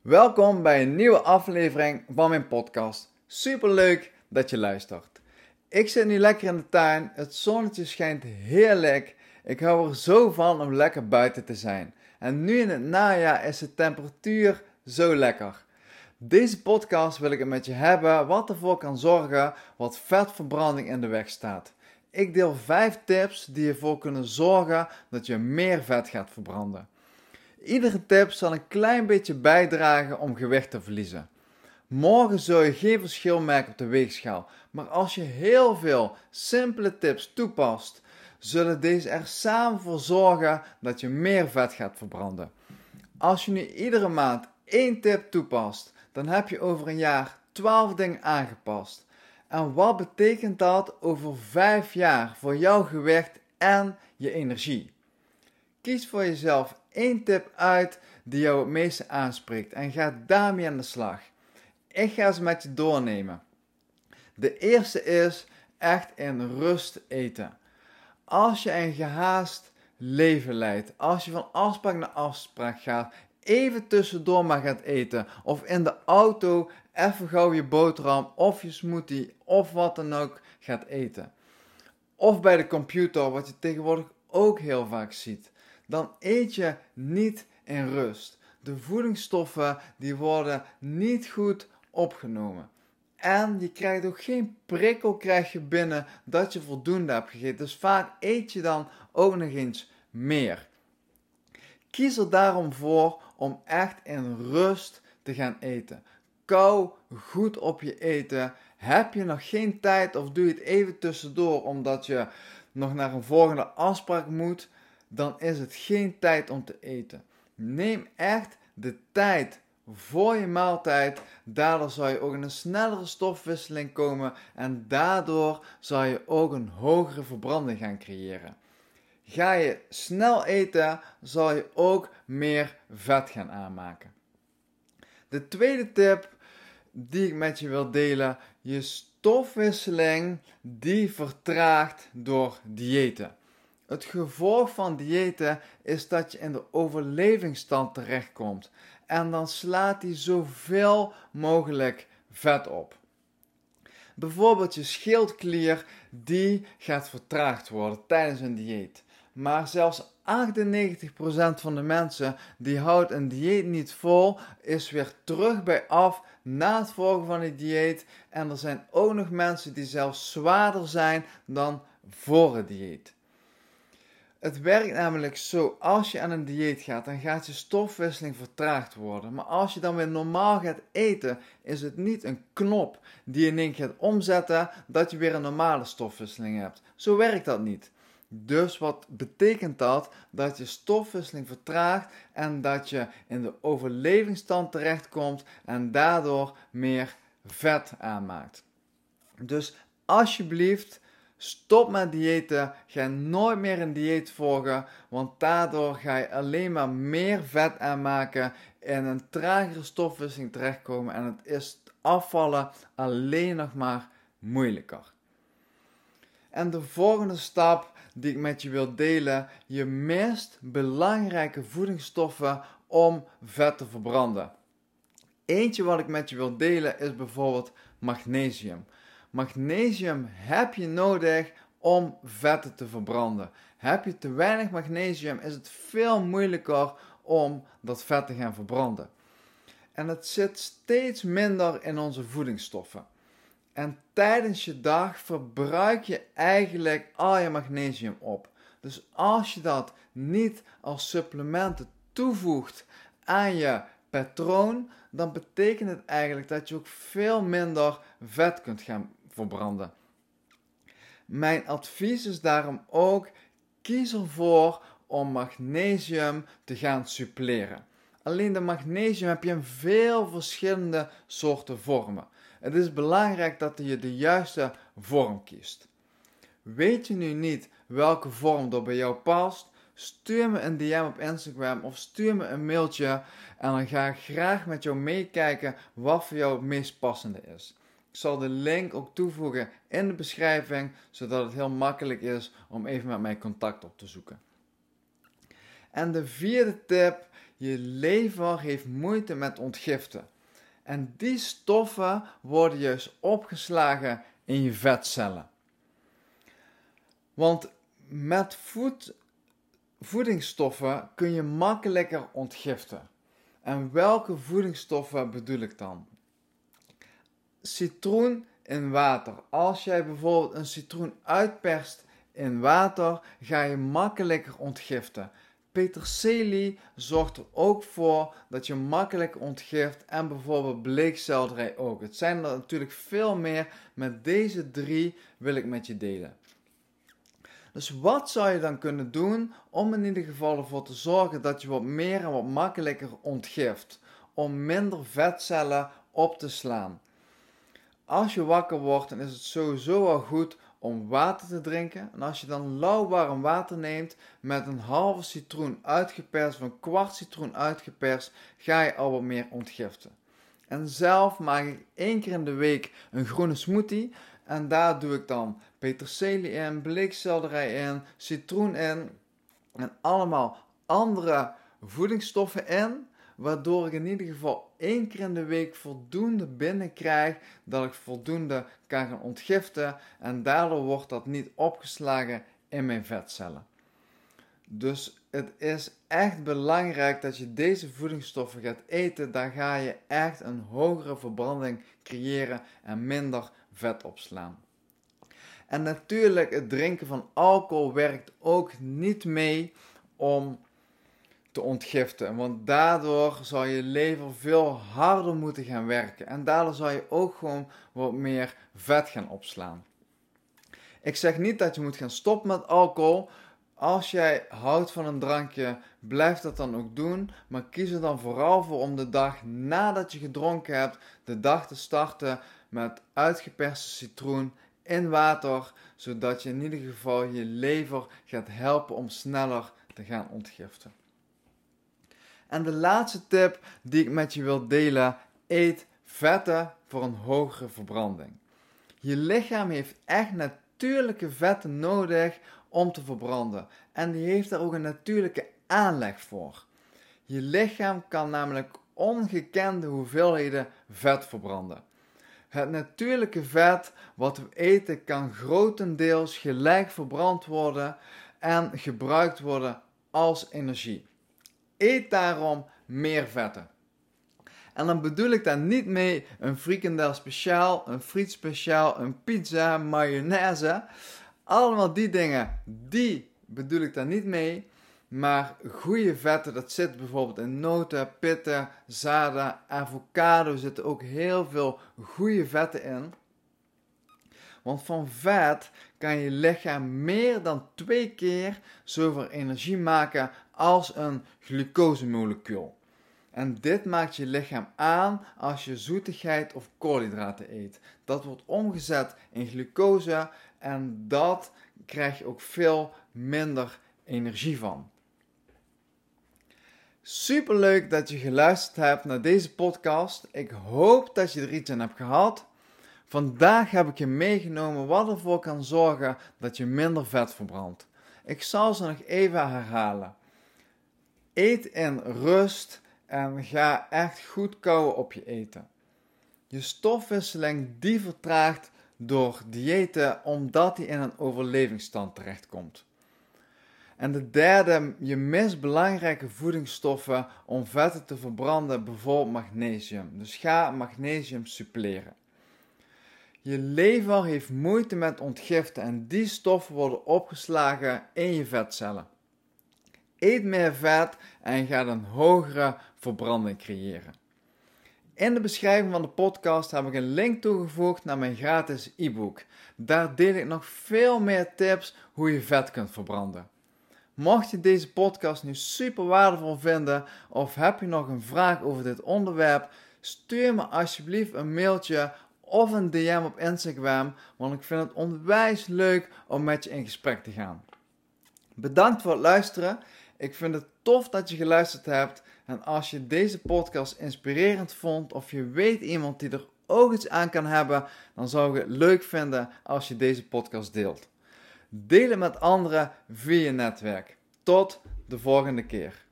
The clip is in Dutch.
Welkom bij een nieuwe aflevering van mijn podcast. Super leuk dat je luistert. Ik zit nu lekker in de tuin, het zonnetje schijnt heerlijk. Ik hou er zo van om lekker buiten te zijn. En nu in het najaar is de temperatuur zo lekker. Deze podcast wil ik het met je hebben wat ervoor kan zorgen wat vetverbranding in de weg staat. Ik deel 5 tips die ervoor kunnen zorgen dat je meer vet gaat verbranden. Iedere tip zal een klein beetje bijdragen om gewicht te verliezen. Morgen zul je geen verschil merken op de weegschaal, maar als je heel veel simpele tips toepast, zullen deze er samen voor zorgen dat je meer vet gaat verbranden. Als je nu iedere maand één tip toepast, dan heb je over een jaar 12 dingen aangepast. En wat betekent dat over 5 jaar voor jouw gewicht en je energie? Kies voor jezelf één tip uit die jou het meeste aanspreekt en ga daarmee aan de slag. Ik ga ze met je doornemen. De eerste is echt in rust eten. Als je een gehaast leven leidt, als je van afspraak naar afspraak gaat, even tussendoor maar gaat eten, of in de auto even gauw je boterham of je smoothie of wat dan ook gaat eten. Of bij de computer, wat je tegenwoordig ook heel vaak ziet dan eet je niet in rust. De voedingsstoffen die worden niet goed opgenomen. En je krijgt ook geen prikkel krijg je binnen dat je voldoende hebt gegeten. Dus vaak eet je dan ook nog eens meer. Kies er daarom voor om echt in rust te gaan eten. Kou goed op je eten. Heb je nog geen tijd of doe je het even tussendoor omdat je nog naar een volgende afspraak moet? Dan is het geen tijd om te eten. Neem echt de tijd voor je maaltijd. Daardoor zal je ook in een snellere stofwisseling komen en daardoor zal je ook een hogere verbranding gaan creëren. Ga je snel eten, zal je ook meer vet gaan aanmaken. De tweede tip die ik met je wil delen, je stofwisseling die vertraagt door diëten. Het gevolg van diëten is dat je in de overlevingsstand terechtkomt. En dan slaat die zoveel mogelijk vet op. Bijvoorbeeld je schildklier, die gaat vertraagd worden tijdens een dieet. Maar zelfs 98% van de mensen die houdt een dieet niet vol, is weer terug bij af na het volgen van het dieet. En er zijn ook nog mensen die zelfs zwaarder zijn dan voor het dieet. Het werkt namelijk zo, als je aan een dieet gaat, dan gaat je stofwisseling vertraagd worden. Maar als je dan weer normaal gaat eten, is het niet een knop die je in één keer gaat omzetten, dat je weer een normale stofwisseling hebt. Zo werkt dat niet. Dus wat betekent dat? Dat je stofwisseling vertraagt en dat je in de overlevingsstand terechtkomt en daardoor meer vet aanmaakt. Dus alsjeblieft, Stop met diëten. Ga nooit meer een dieet volgen. Want daardoor ga je alleen maar meer vet aanmaken. En een tragere stofwisseling terechtkomen. En het is afvallen alleen nog maar moeilijker. En de volgende stap die ik met je wil delen. Je meest belangrijke voedingsstoffen om vet te verbranden. Eentje wat ik met je wil delen is bijvoorbeeld magnesium. Magnesium heb je nodig om vetten te verbranden. Heb je te weinig magnesium, is het veel moeilijker om dat vet te gaan verbranden. En het zit steeds minder in onze voedingsstoffen. En tijdens je dag verbruik je eigenlijk al je magnesium op. Dus als je dat niet als supplementen toevoegt aan je patroon, dan betekent het eigenlijk dat je ook veel minder vet kunt gaan verbranden. Mijn advies is daarom ook: kies ervoor om magnesium te gaan suppleren. Alleen de magnesium heb je in veel verschillende soorten vormen. Het is belangrijk dat je de juiste vorm kiest. Weet je nu niet welke vorm er bij jou past? Stuur me een DM op Instagram of stuur me een mailtje en dan ga ik graag met jou meekijken wat voor jou het meest passende is. Ik zal de link ook toevoegen in de beschrijving, zodat het heel makkelijk is om even met mij contact op te zoeken. En de vierde tip, je lever heeft moeite met ontgiften. En die stoffen worden juist opgeslagen in je vetcellen. Want met voed, voedingsstoffen kun je makkelijker ontgiften. En welke voedingsstoffen bedoel ik dan? Citroen in water. Als jij bijvoorbeeld een citroen uitperst in water, ga je makkelijker ontgiften. Peterselie zorgt er ook voor dat je makkelijk ontgift en bijvoorbeeld bleekselderij ook. Het zijn er natuurlijk veel meer, met deze drie wil ik met je delen. Dus wat zou je dan kunnen doen om in ieder geval ervoor te zorgen dat je wat meer en wat makkelijker ontgift? Om minder vetcellen op te slaan. Als je wakker wordt, dan is het sowieso wel goed om water te drinken. En als je dan lauwwarm water neemt met een halve citroen uitgeperst of een kwart citroen uitgeperst, ga je al wat meer ontgiften. En zelf maak ik één keer in de week een groene smoothie. En daar doe ik dan peterselie in, bleekselderij in, citroen in en allemaal andere voedingsstoffen in. Waardoor ik in ieder geval één keer in de week voldoende binnenkrijg dat ik voldoende kan gaan ontgiften. En daardoor wordt dat niet opgeslagen in mijn vetcellen. Dus het is echt belangrijk dat je deze voedingsstoffen gaat eten. Dan ga je echt een hogere verbranding creëren en minder vet opslaan. En natuurlijk, het drinken van alcohol werkt ook niet mee om te ontgiften. Want daardoor zal je lever veel harder moeten gaan werken. En daardoor zal je ook gewoon wat meer vet gaan opslaan. Ik zeg niet dat je moet gaan stoppen met alcohol. Als jij houdt van een drankje, blijf dat dan ook doen. Maar kies er dan vooral voor om de dag nadat je gedronken hebt, de dag te starten met uitgeperste citroen in water. Zodat je in ieder geval je lever gaat helpen om sneller te gaan ontgiften. En de laatste tip die ik met je wil delen: eet vetten voor een hogere verbranding. Je lichaam heeft echt natuurlijke vetten nodig om te verbranden. En die heeft daar ook een natuurlijke aanleg voor. Je lichaam kan namelijk ongekende hoeveelheden vet verbranden. Het natuurlijke vet wat we eten kan grotendeels gelijk verbrand worden en gebruikt worden als energie. Eet daarom meer vetten. En dan bedoel ik daar niet mee een frikandel speciaal, een friet speciaal, een pizza, mayonaise. Allemaal die dingen, die bedoel ik daar niet mee. Maar goede vetten, dat zit bijvoorbeeld in noten, pitten, zaden, avocado zitten ook heel veel goede vetten in. Want van vet kan je lichaam meer dan twee keer zoveel energie maken als een glucosemolecuul. En dit maakt je lichaam aan als je zoetigheid of koolhydraten eet. Dat wordt omgezet in glucose en dat krijg je ook veel minder energie van. Super leuk dat je geluisterd hebt naar deze podcast. Ik hoop dat je er iets aan hebt gehad. Vandaag heb ik je meegenomen wat ervoor kan zorgen dat je minder vet verbrandt. Ik zal ze nog even herhalen. Eet in rust en ga echt goed kouwen op je eten. Je stofwisseling die vertraagt door diëten omdat die in een overlevingsstand terechtkomt. En de derde, je mist belangrijke voedingsstoffen om vetten te verbranden, bijvoorbeeld magnesium. Dus ga magnesium suppleren. Je lever heeft moeite met ontgiften en die stoffen worden opgeslagen in je vetcellen. Eet meer vet en ga een hogere verbranding creëren. In de beschrijving van de podcast heb ik een link toegevoegd naar mijn gratis e-book. Daar deel ik nog veel meer tips hoe je vet kunt verbranden. Mocht je deze podcast nu super waardevol vinden of heb je nog een vraag over dit onderwerp, stuur me alsjeblieft een mailtje of een DM op Instagram, want ik vind het onwijs leuk om met je in gesprek te gaan. Bedankt voor het luisteren. Ik vind het tof dat je geluisterd hebt. En als je deze podcast inspirerend vond of je weet iemand die er ook iets aan kan hebben, dan zou ik het leuk vinden als je deze podcast deelt. Deel het met anderen via je netwerk. Tot de volgende keer.